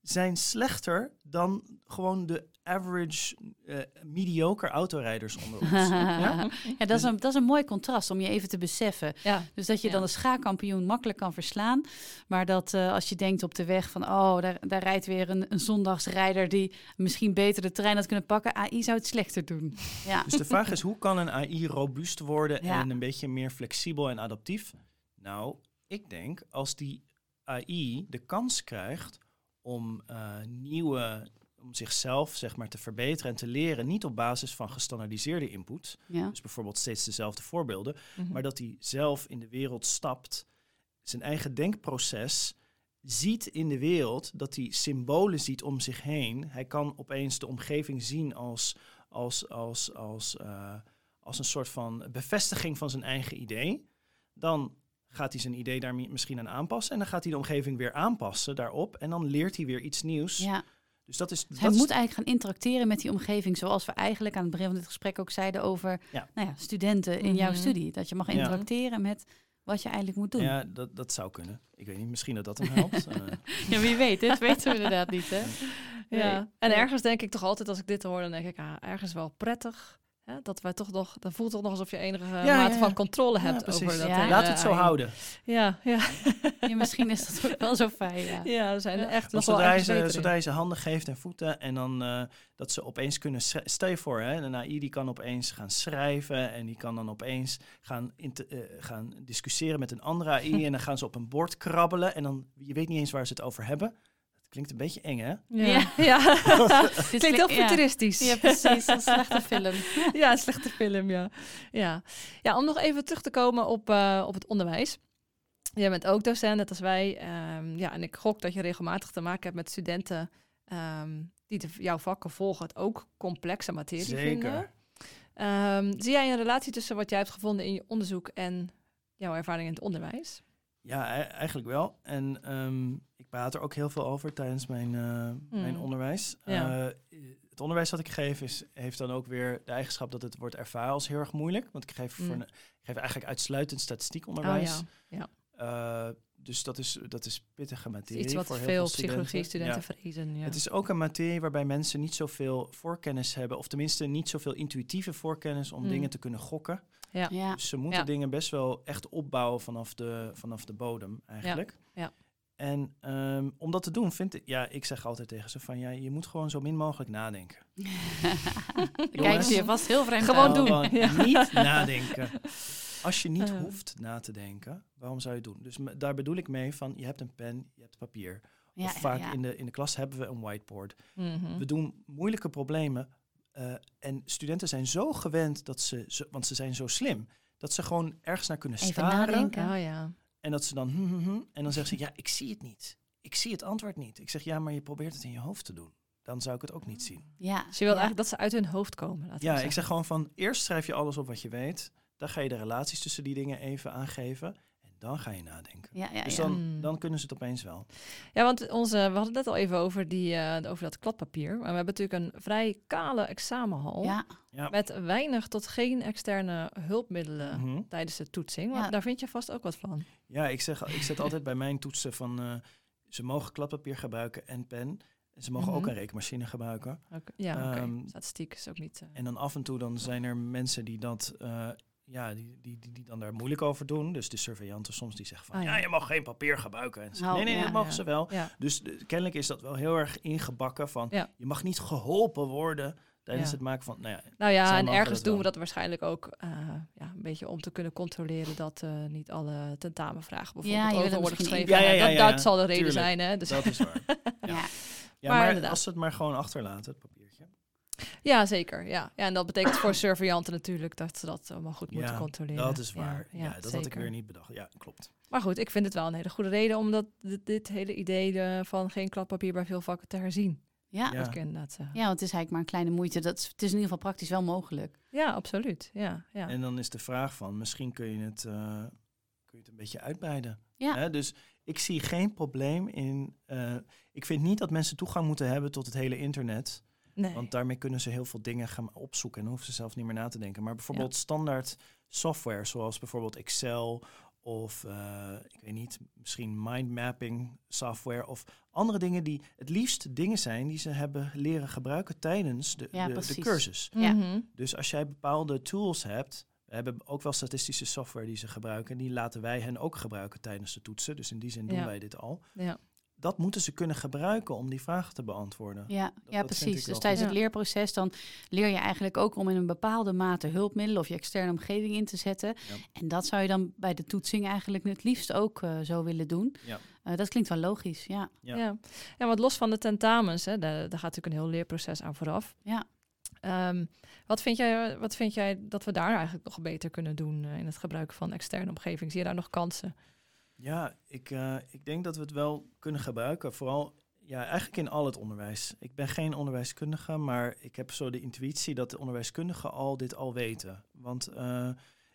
zijn slechter dan gewoon de average, eh, mediocre autorijders onder ons. ja? ja, dat is, een, dat is een mooi contrast om je even te beseffen. ja. Dus dat je Ja. dan een schaakkampioen makkelijk kan verslaan. Maar dat eh, als je denkt op de weg van... oh, daar, daar rijdt weer een, een zondagsrijder... die misschien beter de trein had kunnen pakken. AI zou het slechter doen. Ja, Dus de vraag is, hoe kan een AI robuust worden Ja. en een beetje meer flexibel en adaptief? Nou, ik denk als die AI de kans krijgt om eh, nieuwe, om zichzelf zeg maar te verbeteren en te leren, niet op basis van gestandardiseerde input, ja. dus bijvoorbeeld steeds dezelfde voorbeelden, Mhm. maar dat hij zelf in de wereld stapt, zijn eigen denkproces ziet in de wereld, dat hij symbolen ziet om zich heen. Hij kan opeens de omgeving zien als, als, als, als, eh, als een soort van bevestiging van zijn eigen idee. Dan gaat hij zijn idee daar mi- misschien aan aanpassen en dan gaat hij de omgeving weer aanpassen daarop en dan leert hij weer iets nieuws. ja. Dus dat is... Dus dat hij is- moet eigenlijk gaan interacteren met die omgeving... zoals we eigenlijk aan het begin van dit gesprek ook zeiden... over Ja. nou ja, studenten in jouw Mhm. studie. Dat je mag Ja. interacteren met wat je eigenlijk moet doen. Ja, dat, dat zou kunnen. Ik weet niet, misschien dat dat hem helpt. Eh, Ja, wie weet, dit weten we inderdaad niet, hè? Ja, Nee. en ergens denk ik toch altijd als ik dit hoor, dan denk ik, ah, ergens wel prettig. Hè? Dat wij toch nog, dan voelt het toch nog alsof je enige ja, mate ja. van controle hebt over dat. Ja. hele Laat het zo houden. Ja, ja. Ja, misschien is dat ook wel zo fijn, ja. ja, er zijn Ja. echt nog wel zodra je, ergens ze, zodra je ze handen geeft en voeten en dan eh, dat ze opeens kunnen... Stel je voor, hè, een AI die kan opeens gaan schrijven en die kan dan opeens gaan, eh, gaan discussiëren met een andere AI en dan gaan ze op een bord krabbelen en dan, je weet niet eens waar ze het over hebben. Klinkt een beetje eng, hè? Ja, ja. Klinkt heel futuristisch. Ja, precies. Een slechte film. ja, een slechte film, ja. ja. Ja, om nog even terug te komen op, eh, op het onderwijs. Jij bent ook docent, net als wij. Ehm, ja, en ik gok dat je regelmatig te maken hebt met studenten ehm, die de, jouw vakken volgen, het ook complexe materie Zeker. vinden. Ehm, zie jij een relatie tussen wat jij hebt gevonden in je onderzoek en jouw ervaring in het onderwijs? Ja, e- eigenlijk wel. En ehm, ik praat er ook heel veel over tijdens mijn, eh, mijn onderwijs. Ja. Eh, het onderwijs dat ik geef is, heeft dan ook weer de eigenschap dat het wordt ervaren als heel erg moeilijk. Want ik geef, voor Mm. een- ik geef eigenlijk uitsluitend Oh statistiekonderwijs. ja, Eh, dus dat is, dat is pittige materie. iets wat voor veel studenten. psychologie-studenten Ja. vrezen. Ja. Het is ook een materie waarbij mensen niet zoveel voorkennis hebben, of tenminste niet zoveel intuïtieve voorkennis om Mm. dingen te kunnen gokken. Ja. Dus ze moeten Ja. dingen best wel echt opbouwen vanaf de, vanaf de bodem eigenlijk. ja. En ehm, om dat te doen, vind ik, ja, ik zeg altijd tegen ze van ja, je moet gewoon zo min mogelijk nadenken. Kijk je vast heel vreemd Gewoon doen. Gewoon Ja. niet nadenken. Als je niet Eh. hoeft na te denken, waarom zou je het doen? Dus daar bedoel ik mee van, je hebt een pen, je hebt papier. Ja, of ja, vaak ja. In, de, in de klas hebben we een whiteboard. Mhm. We doen moeilijke problemen. Eh, en studenten zijn zo gewend dat ze, zo, want ze zijn zo slim, dat ze gewoon ergens naar kunnen Even staren. nadenken. Oh ja. En dat ze dan, hm, hm, hm, en dan zeggen ze, ja, ik zie het niet. Ik zie het antwoord niet. Ik zeg, ja, maar je probeert het in je hoofd te doen. Dan zou ik het ook niet zien. Ja, Dus je wil ja. eigenlijk dat ze uit hun hoofd komen. laten Ja, ik zeg gewoon van, eerst schrijf je alles op wat je weet. Dan ga je de relaties tussen die dingen even aangeven. Dan ga je nadenken. Ja, ja, dus dan, Mm. dan kunnen ze het opeens wel. Ja, want onze, we hadden het net al even over, die, eh, over dat kladpapier. Maar we hebben natuurlijk een vrij kale examenhal. ja. Ja. Met weinig tot geen externe hulpmiddelen Mhm. tijdens de toetsing. Want daar vind je vast ook wat van. Ja, ik, zeg, ik zet altijd bij mijn toetsen van, eh, ze mogen kladpapier gebruiken en pen. En ze mogen ook Mhm. een rekenmachine gebruiken. Ook, ja, oké. Ehm, Statistiek is ook niet... eh, En dan af en toe dan zijn er mensen die dat, eh, ja, die, die, die, die dan daar moeilijk over doen. Dus de surveillanten soms die zeggen van, Ah, ja. ja. je mag geen papier gebruiken. En ze Oh, nee, nee, ja, dat mogen ja. ze wel. ja. Dus de- kennelijk is dat wel heel erg ingebakken van, Ja. je mag niet geholpen worden tijdens Ja. het maken van, nou ja, Nou ja, en ergens doen we dat waarschijnlijk ook eh, ja, een beetje om te kunnen controleren dat eh, niet alle tentamenvragen bijvoorbeeld over worden geschreven. ja, dat, ja, ja, dat zal de reden tuurlijk. zijn. Hè? Dus, dat is waar. Ja. Ja, Maar maar, als ze het maar gewoon achterlaten, het papiertje. Ja, zeker. Ja. Ja, en dat betekent voor surveillanten natuurlijk dat ze dat allemaal goed moeten Ja, controleren. Dat is waar. Ja, Ja, dat had ik weer niet bedacht. Ja, klopt. Maar goed, ik vind het wel een hele goede reden om dat, dit, dit hele idee van geen kladpapier bij veel vakken te herzien. Ja. Ja. Dat ik inderdaad zeggen. ja, want het is eigenlijk maar een kleine moeite. Dat is, het is in ieder geval praktisch wel mogelijk. Ja, absoluut. Ja, ja. En dan is de vraag van, misschien kun je het, eh, kun je het een beetje uitbreiden. Ja. Hè, dus ik zie geen probleem in... eh, ik vind niet dat mensen toegang moeten hebben tot het hele internet. Nee. Want daarmee kunnen ze heel veel dingen gaan opzoeken en hoeven ze zelf niet meer na te denken. Maar bijvoorbeeld standaard software, zoals bijvoorbeeld Excel of eh, ik weet niet, misschien mindmapping software of andere dingen die het liefst dingen zijn die ze hebben leren gebruiken tijdens de, Ja, de, cursus. Ja. Mhm. Dus als jij bepaalde tools hebt, we hebben ook wel statistische software die ze gebruiken, die laten wij hen ook gebruiken tijdens de toetsen. Dus in die zin doen Ja. wij dit al. Ja. Dat moeten ze kunnen gebruiken om die vragen te beantwoorden. Ja, dat ja precies. Dus tijdens het leerproces dan leer je eigenlijk ook om in een bepaalde mate hulpmiddelen of je externe omgeving in te zetten. Ja. En dat zou je dan bij de toetsing eigenlijk het liefst ook eh, zo willen doen. Ja. Eh, dat klinkt wel logisch, ja. Ja. Ja. ja. want los van de tentamens, hè, daar, daar gaat natuurlijk een heel leerproces aan vooraf. Ja. Ehm, wat, vind jij, wat vind jij dat we daar eigenlijk nog beter kunnen doen eh, in het gebruik van externe omgeving? Zie je daar nog kansen? Ja, ik, eh, ik denk dat we het wel kunnen gebruiken. Vooral ja, eigenlijk in al het onderwijs. Ik ben geen onderwijskundige, maar ik heb zo de intuïtie dat de onderwijskundigen al dit al weten. Want eh,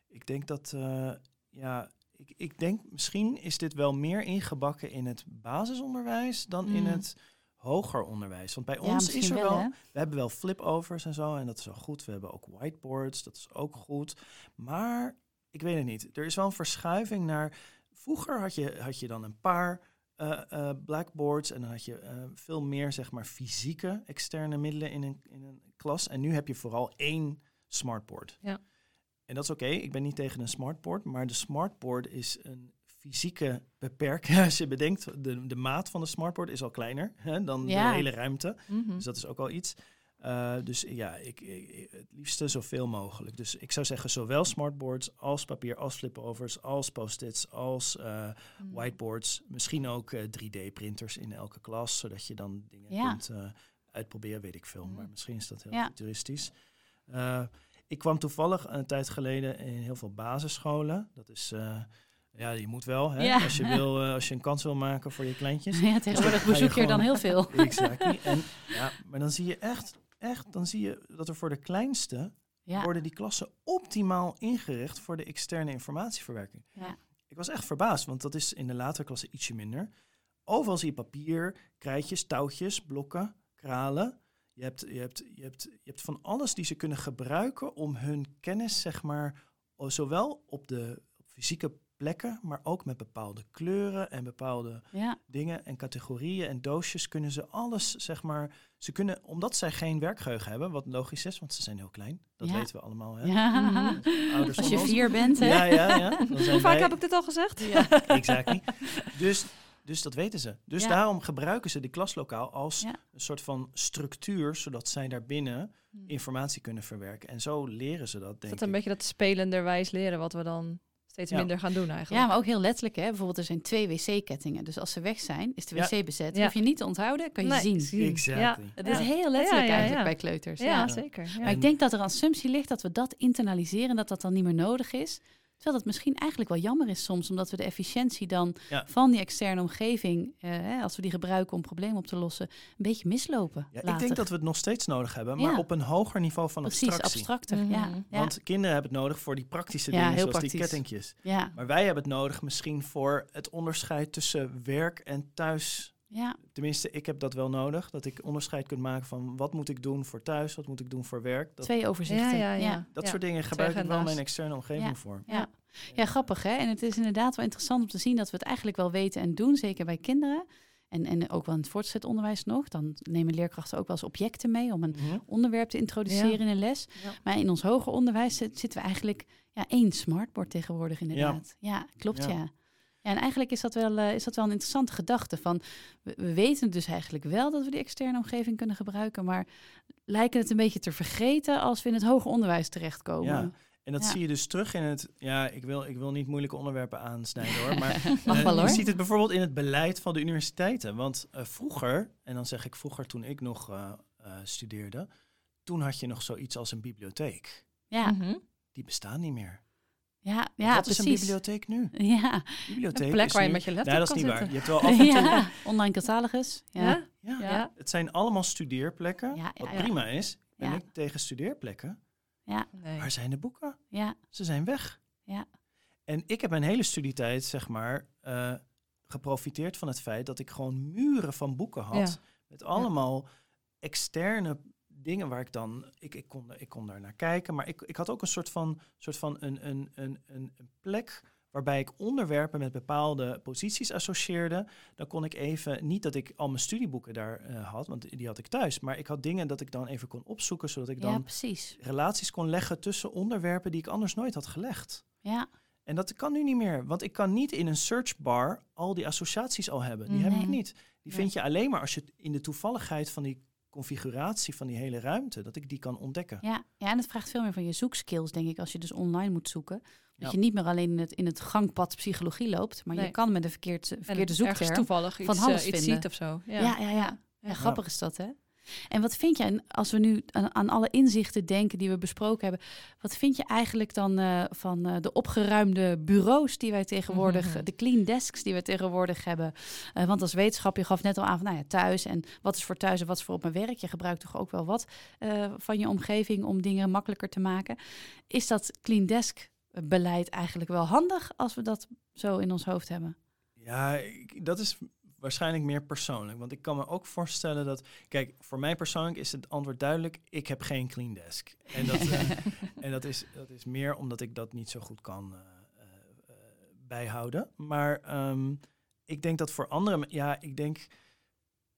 ik denk dat, eh, ja, ik, ik denk misschien is dit wel meer ingebakken in het basisonderwijs dan in Mm. het hoger onderwijs. Want bij ja, ons is er wel, wel, we hebben wel flipovers en zo en dat is wel goed. We hebben ook whiteboards, dat is ook goed. Maar ik weet het niet. Er is wel een verschuiving naar. Vroeger had je, had je dan een paar eh, eh, blackboards en dan had je eh, veel meer zeg maar fysieke externe middelen in een, in een klas. En nu heb je vooral één smartboard. Ja. En dat is oké. Ik ben niet tegen een smartboard, maar de smartboard is een fysieke beperking. Als je bedenkt, de, de maat van de smartboard is al kleiner hè, dan Ja. de hele ruimte. Mhm. Dus dat is ook al iets. Eh, dus ja, ik, ik- het liefste zoveel mogelijk. Dus ik zou zeggen, zowel smartboards als papier, als flipovers, als post-its, als eh, Mhm. whiteboards. Misschien ook eh, 3D-printers in elke klas, zodat je dan dingen Ja. kunt uitproberen, weet ik veel. Mhm. Maar misschien is dat heel Ja. futuristisch. Ik kwam toevallig een tijd geleden in heel veel basisscholen. Dat is... ja, je moet wel, hè? Ja. Als, je wil, als je een kans wil maken voor je kleintjes. Ja, tegenwoordig je bezoek je er dan heel veel. Exactly. En, ja, maar dan zie je echt, echt, dan zie je dat er voor de kleinste Ja. worden die klassen optimaal ingericht voor de externe informatieverwerking. Ja. Ik was echt verbaasd, want dat is in de latere klassen ietsje minder. Overal zie je papier, krijtjes, touwtjes, blokken, kralen. Je hebt, je, hebt, je, hebt, je hebt van alles die ze kunnen gebruiken om hun kennis, zeg maar, zowel op de op fysieke plekken, maar ook met bepaalde kleuren en bepaalde Ja. dingen en categorieën en doosjes kunnen ze alles, zeg maar, ze kunnen, omdat zij geen werkgeheugen hebben, wat logisch is, want ze zijn heel klein, dat Ja. weten we allemaal, hè? Ja. Ouders Als je ons. vier bent, hè? Ja, ja, ja. Hoe vaak wij- heb ik dit al gezegd? Ja. Exactly. Dus, dus dat weten ze. Dus Ja. daarom gebruiken ze die klaslokaal als Ja. een soort van structuur, zodat zij daarbinnen Hm. informatie kunnen verwerken. En zo leren ze dat, Is denk dat een ik. beetje dat spelenderwijs leren wat we dan steeds Ja. minder gaan doen eigenlijk? Ja, maar ook heel letterlijk. Hè? Bijvoorbeeld, er zijn twee wc-kettingen. Dus als ze weg zijn, is de Ja. wc bezet. Ja. Hoef je niet te onthouden, kan je Nee, zien. zie. Exactly. Ja. Het Ja. is heel letterlijk Ja, ja, eigenlijk bij kleuters. Ja, Ja. zeker. Ja. Maar ik denk dat er een assumptie ligt dat we dat internaliseren, dat dat dan niet meer nodig is. Terwijl dat misschien eigenlijk wel jammer is soms, omdat we de efficiëntie dan Ja. van die externe omgeving, eh, hè, als we die gebruiken om problemen op te lossen, een beetje mislopen. Ja, ik denk dat we het nog steeds nodig hebben, maar Ja. op een hoger niveau van Precies, abstractie. abstracter. Mhm. Ja, ja, Want kinderen hebben het nodig voor die praktische Ja, dingen, heel zoals die kettingjes. ja, Maar wij hebben het nodig misschien voor het onderscheid tussen werk en thuis. Ja, Tenminste, ik heb dat wel nodig. Dat ik onderscheid kan maken van wat moet ik doen voor thuis, wat moet ik doen voor werk. Dat, twee overzichten. Ja, ja, ja. dat Ja. soort dingen gebruik ik wel mijn externe omgeving Ja. voor. Ja. Ja, grappig hè. En het is inderdaad wel interessant om te zien dat we het eigenlijk wel weten en doen, zeker bij kinderen. En, en ook wel in het voortgezet onderwijs nog. Dan nemen leerkrachten ook wel eens objecten mee om een Mhm. onderwerp te introduceren Ja. in een les. Ja. Maar in ons hoger onderwijs zit- zitten we eigenlijk ja, één smartboard tegenwoordig inderdaad. Ja, klopt ja. Ja. en eigenlijk is dat, wel, eh, is dat wel een interessante gedachte. Van, we, we weten dus eigenlijk wel dat we die externe omgeving kunnen gebruiken, maar lijken het een beetje te vergeten als we in het hoger onderwijs terechtkomen. Ja. En dat Ja. zie je dus terug in het. Ja, ik wil, ik wil niet moeilijke onderwerpen aansnijden hoor. Maar eh, je ziet het bijvoorbeeld in het beleid van de universiteiten. Want eh, vroeger, en dan zeg ik vroeger toen ik nog eh, eh, studeerde, toen had je nog zoiets als een bibliotheek. Ja, Mhm. Die bestaan niet meer. Ja, ja Wat is een precies. bibliotheek nu? Ja. Bibliotheek Een plek waar je nu- met je laptop Nee, dat is kan niet waar. zitten. Je hebt wel af en toe. ja, online catalogus. Ja. Ja? Ja. Ja. Het zijn allemaal studeerplekken. Ja, ja, wat ja. prima is. Ik ben Ja. niet tegen studeerplekken. Nee. Waar zijn de boeken? Ja, Ze zijn weg. Ja. En ik heb mijn hele studietijd, zeg maar, eh, geprofiteerd van het feit dat ik gewoon muren van boeken had. Ja. Met allemaal externe dingen waar ik dan. Ik, ik, kon, ik kon daar naar kijken. Maar ik, ik had ook een soort van, soort van een, een, een, een, een plek waarbij ik onderwerpen met bepaalde posities associeerde. Dan kon ik even, niet dat ik al mijn studieboeken daar eh, had, want die had ik thuis. Maar ik had dingen dat ik dan even kon opzoeken, zodat ik ja, dan precies. relaties kon leggen tussen onderwerpen die ik anders nooit had gelegd. Ja, En dat kan nu niet meer, want ik kan niet in een searchbar al die associaties al hebben. Die heb ik niet. Die vind je alleen maar als je in de toevalligheid van die configuratie van die hele ruimte, dat ik die kan ontdekken. ja. ja, en het vraagt veel meer van je zoekskills, denk ik, als je dus online moet zoeken. Dat Ja. je niet meer alleen in het, in het gangpad psychologie loopt, maar Nee. je kan met een verkeerd, verkeerde ergens zoekterm. toevallig iets, van eh, alles iets vinden. ziet of zo. Ja. Ja, ja, ja. ja. Ja. grappig is dat, hè? En wat vind jij, en als we nu aan, aan alle inzichten denken die we besproken hebben, wat vind je eigenlijk dan eh, van eh, de opgeruimde bureaus die wij tegenwoordig, Mhm. de clean desks die we tegenwoordig hebben? Eh, want als wetenschap, je gaf net al aan van nou ja, thuis en wat is voor thuis en wat is voor op mijn werk? Je gebruikt toch ook wel wat eh, van je omgeving om dingen makkelijker te maken. Is dat clean desk beleid eigenlijk wel handig als we dat zo in ons hoofd hebben? Ja, ik- dat is waarschijnlijk meer persoonlijk. Want ik kan me ook voorstellen dat... Kijk, voor mij persoonlijk is het antwoord duidelijk. Ik heb geen clean desk. En dat, eh, en dat, is, dat is meer omdat ik dat niet zo goed kan eh, eh, bijhouden. Maar ehm, ik denk dat voor anderen... Ja, ik denk...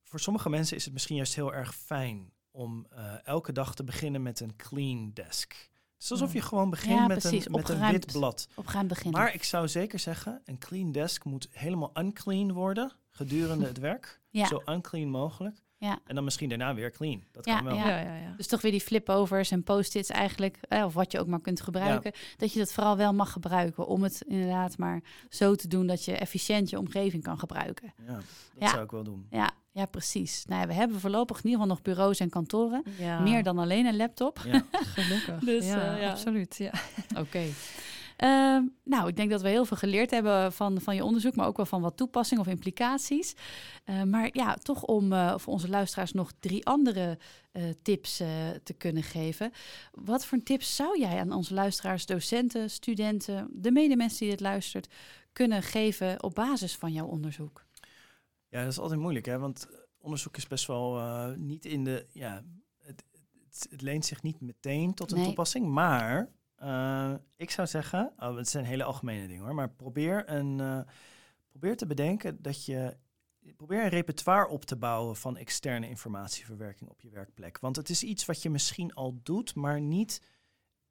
Voor sommige mensen is het misschien juist heel erg fijn... om elke dag te beginnen met een clean desk. Het is alsof je gewoon begint Ja, met, precies, een, met een wit blad. Op gaan beginnen. Maar ik zou zeker zeggen, een clean desk moet helemaal unclean worden gedurende het werk. Ja. Zo unclean mogelijk. Ja. En dan misschien daarna weer clean. Dat Ja, kan wel. ja. Ja, ja, ja. Dus toch weer die flip-overs en post-its eigenlijk, eh, of wat je ook maar kunt gebruiken, dat je dat vooral wel mag gebruiken om het inderdaad maar zo te doen dat je efficiënt je omgeving kan gebruiken. Ja, dat Ja. zou ik wel doen. Ja, ja precies. Nou, ja, we hebben voorlopig in ieder geval nog bureaus en kantoren, Ja. meer dan alleen een laptop. Ja. gelukkig. Dus, ja, eh, ja. absoluut. Ja. Oké. Ehm, nou, ik denk dat we heel veel geleerd hebben van, van je onderzoek, maar ook wel van wat toepassingen of implicaties. Eh, maar ja, toch om eh, voor onze luisteraars nog drie andere eh, tips eh, te kunnen geven. Wat voor tips zou jij aan onze luisteraars, docenten, studenten, de medemensen die dit luistert, kunnen geven op basis van jouw onderzoek? ja, dat is altijd moeilijk, hè? Want onderzoek is best wel niet in de... Ja, het, het, het leent zich niet meteen tot een Nee. toepassing. Maar eh, ik zou zeggen, oh, het zijn hele algemene dingen hoor. Maar probeer, een, eh, probeer te bedenken dat je... Probeer een repertoire op te bouwen van externe informatieverwerking op je werkplek. Want het is iets wat je misschien al doet, maar niet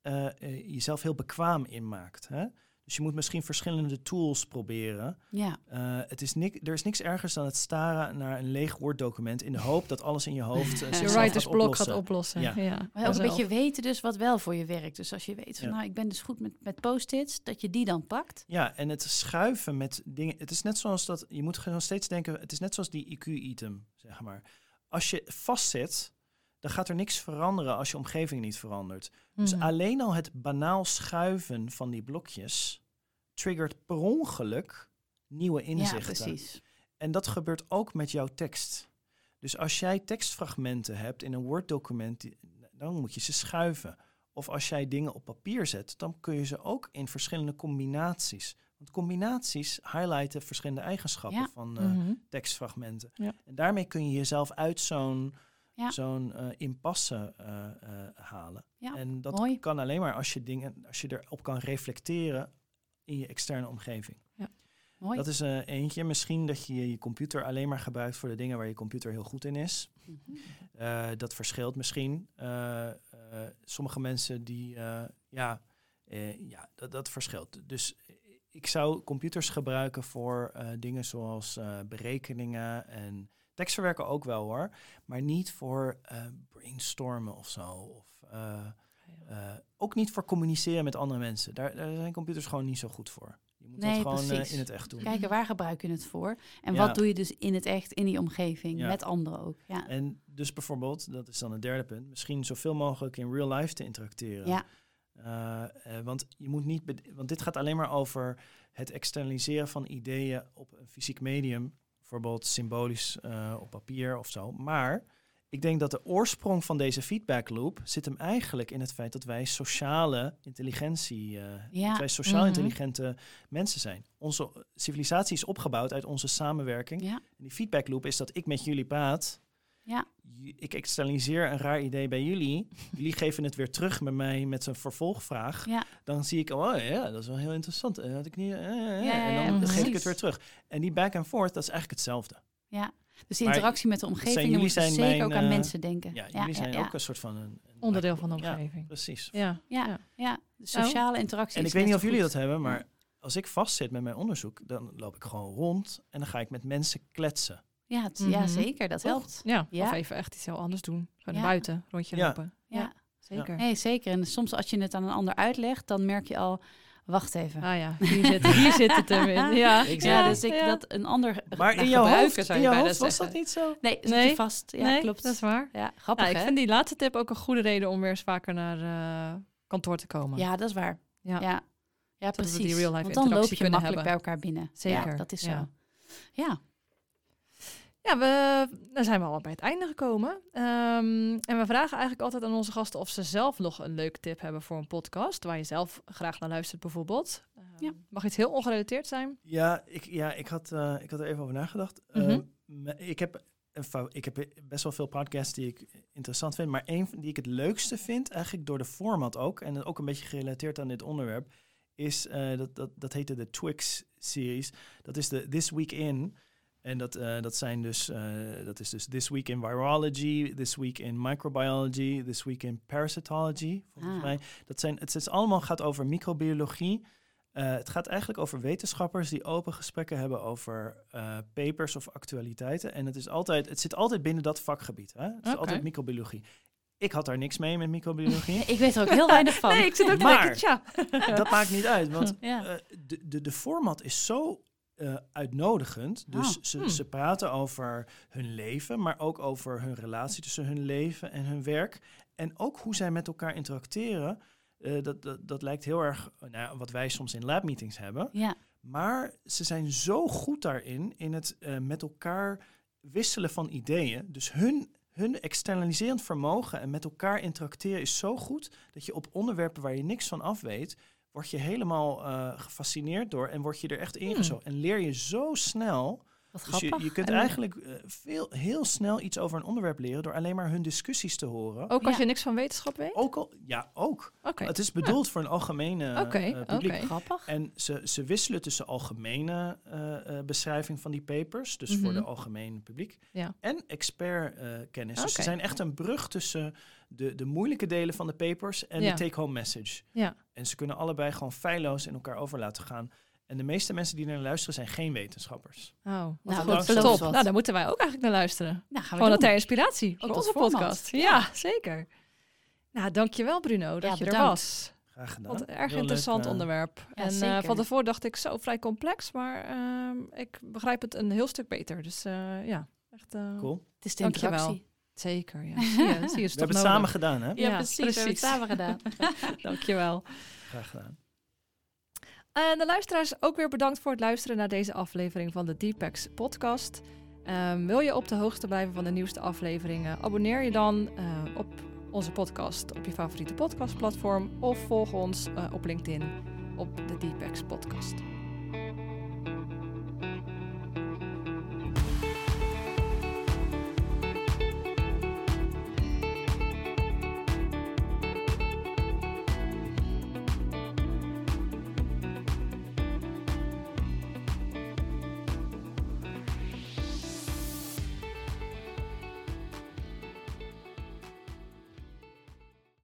eh, jezelf heel bekwaam in maakt. Hè? Dus je moet misschien verschillende tools proberen. Ja, Eh, het is nik, er is niks ergers dan het staren naar een leeg Word-document in de hoop dat alles in je hoofd uh, Je zichzelf writersblok gaat oplossen. Ja. Ja. maar ook een beetje weten dus wat wel voor je werkt. Dus als je weet van Ja. nou, ik ben dus goed met, met post-its, dat je die dan pakt. Ja, en het schuiven met dingen. Het is net zoals dat. Je moet gewoon steeds denken. Het is net zoals die IQ-item, zeg maar. Als je vastzit, dan gaat er niks veranderen als je omgeving niet verandert. Dus Mhm. alleen al het banaal schuiven van die blokjes triggert per ongeluk nieuwe Ja, inzichten. precies. En dat gebeurt ook met jouw tekst. Dus als jij tekstfragmenten hebt in een Word-document, dan moet je ze schuiven. Of als jij dingen op papier zet, dan kun je ze ook in verschillende combinaties. Want combinaties highlighten verschillende eigenschappen Ja. van eh, Mhm. tekstfragmenten. Ja. En daarmee kun je jezelf uit zo'n Ja. zo'n eh, impasse eh, eh, halen. Ja, en dat mooi. kan alleen maar als je dingen, als je erop kan reflecteren in je externe omgeving. Mooi. Dat is eentje. Misschien dat je je computer alleen maar gebruikt voor de dingen waar je computer heel goed in is. Mhm. Dat verschilt misschien. Sommige mensen die, ja, ja dat, dat verschilt. Dus ik zou computers gebruiken voor dingen zoals berekeningen en tekstverwerken ook wel hoor. Maar niet voor eh, brainstormen of zo. Of, eh, eh, ook niet voor communiceren met andere mensen. Daar, daar zijn computers gewoon niet zo goed voor. Je moet Nee, dat gewoon precies. in het echt doen. Kijken waar gebruik je het voor en Ja. wat doe je dus in het echt, in die omgeving, Ja. met anderen ook. Ja, En dus bijvoorbeeld, dat is dan het derde punt, misschien zoveel mogelijk in real life te interacteren. ja. Want je moet niet, want dit gaat alleen maar over het externaliseren van ideeën op een fysiek medium, bijvoorbeeld symbolisch eh, op papier of zo. Maar ik denk dat de oorsprong van deze feedback loop zit hem eigenlijk in het feit dat wij sociale intelligentie, Ja. dat wij sociaal Mhm. intelligente mensen zijn. Onze civilisatie is opgebouwd uit onze samenwerking. ja. En die feedback loop is dat ik met jullie praat. Ja. Ik externaliseer een raar idee bij jullie. jullie geven het weer terug met mij met een vervolgvraag. Ja. Dan zie ik, oh ja, dat is wel heel interessant. Eh, had ik niet, eh, eh, ja, en ja, dan geef ik het weer terug. En die back and forth, dat is eigenlijk hetzelfde. ja. Dus de Maar interactie met de omgeving, jullie zijn zeker mijn, ook aan eh, mensen denken. Ja, jullie zijn ja, ook een soort van een, een Onderdeel van de Ja, omgeving. precies. Ja. Ja, Ja. ja. de sociale interactie En is ik weet niet of jullie dat hebben, maar als ik vastzit met mijn onderzoek, dan loop ik gewoon rond en dan ga ik met mensen kletsen. Ja, het- ja, Mhm. zeker, dat Toch? helpt. Ja. Ja. Of even echt iets heel anders doen. Gewoon Ja. buiten, rondje Ja. lopen. Ja. Ja. Zeker. Nee, zeker. En soms als je het aan een ander uitlegt, dan merk je al, wacht even. Ah ja, hier zit, hier zit het hem in. Ja, Ik ja, dus ik ja. dat een ander Maar nou, in jouw gebruiken, hoofd, zou in je jouw bijna hoofd was zeggen. dat niet zo? Nee, zit Nee. je vast. Ja, nee, klopt. dat is waar. Ja, grappig Nou, ik hè? vind die laatste tip ook een goede reden om weer eens vaker naar eh, kantoor te komen. Ja, dat is waar. Ja. Ja, precies. die real-life Want dan loop je kunnen makkelijk hebben. bij elkaar binnen. Zeker, Ja, dat is zo. ja. Ja. We, dan zijn we al bij het einde gekomen. Ehm, en we vragen eigenlijk altijd aan onze gasten of ze zelf nog een leuke tip hebben voor een podcast, waar je zelf graag naar luistert bijvoorbeeld. Ja. Mag iets heel ongerelateerd zijn? Ja, ik, ja, ik, had, eh, ik had er even over nagedacht. Mhm. Ehm, ik, heb ik heb best wel veel podcasts die ik interessant vind. Maar één van die ik het leukste vind, eigenlijk door de format ook, en ook een beetje gerelateerd aan dit onderwerp, is eh, dat, dat, dat heette de Twix-series. Dat is de This Week In. En dat, eh, dat zijn dus, eh, dat is dus This Week in Virology, This Week in Microbiology, This Week in Parasitology, volgens Ah. mij. Dat zijn, het is allemaal gaat over microbiologie. Eh, het gaat eigenlijk over wetenschappers die open gesprekken hebben over eh, papers of actualiteiten. En het, is altijd, het zit altijd binnen dat vakgebied. Hè? Het is altijd microbiologie. Ik had daar niks mee met microbiologie. Ik weet er ook heel weinig van. Nee, ik zit ook te Maar- denken, tja. dat maakt niet uit, want Ja. eh, de, de, de format is zo eh, uitnodigend. Dus Oh, ze, hmm. ze praten over hun leven, maar ook over hun relatie tussen hun leven en hun werk. En ook hoe zij met elkaar interacteren. Eh, dat, dat, dat lijkt heel erg nou, ja, wat wij soms in labmeetings hebben. ja. Maar ze zijn zo goed daarin, in het eh, met elkaar wisselen van ideeën. Dus hun, hun externaliserend vermogen en met elkaar interacteren is zo goed dat je op onderwerpen waar je niks van af weet, word je helemaal eh, gefascineerd door en word je er echt ingezogen. En leer je zo snel. Wat Dus je, grappig. je kunt En- eigenlijk eh, veel, heel snel iets over een onderwerp leren door alleen maar hun discussies te horen. Ook als Ja. je niks van wetenschap weet? Ook al, ja, ook. Oké. Het is bedoeld voor een algemene eh, publiek. oké. Grappig. En ze, ze wisselen tussen algemene eh, eh, beschrijving van die papers, dus voor Mhm. de algemene publiek, Ja. en expertkennis. dus Oké. ze zijn echt een brug tussen de, de moeilijke delen van de papers en Ja. de take-home message. Ja. En ze kunnen allebei gewoon feilloos in elkaar over laten gaan. En de meeste mensen die naar luisteren zijn geen wetenschappers. Oh, wat Nou, goed. Top. wat. Nou, daar moeten wij ook eigenlijk naar luisteren. Nou, gaan we Gewoon ter inspiratie voor tot onze format. podcast. Ja, zeker. Nou, dankjewel Bruno dat Ja, je er was. Graag gedaan. Wat een erg Heel interessant leuk, eh, onderwerp. Ja, en eh, van tevoren dacht ik zo vrij complex, maar ehm, ik begrijp het een heel stuk beter. Dus eh, ja, echt eh, Cool. Het is de Dankjewel. interactie. zeker. Ja. Zie je, zie je, is We hebben het nodig. samen gedaan, hè? Ja, precies. samen gedaan. Dankjewel. Graag gedaan. En de luisteraars ook weer bedankt voor het luisteren naar deze aflevering van de Deepex podcast. Ehm, wil je op de hoogte blijven van de nieuwste afleveringen? Abonneer je dan eh, op onze podcast op je favoriete podcastplatform of volg ons eh, op LinkedIn op de Deepex podcast.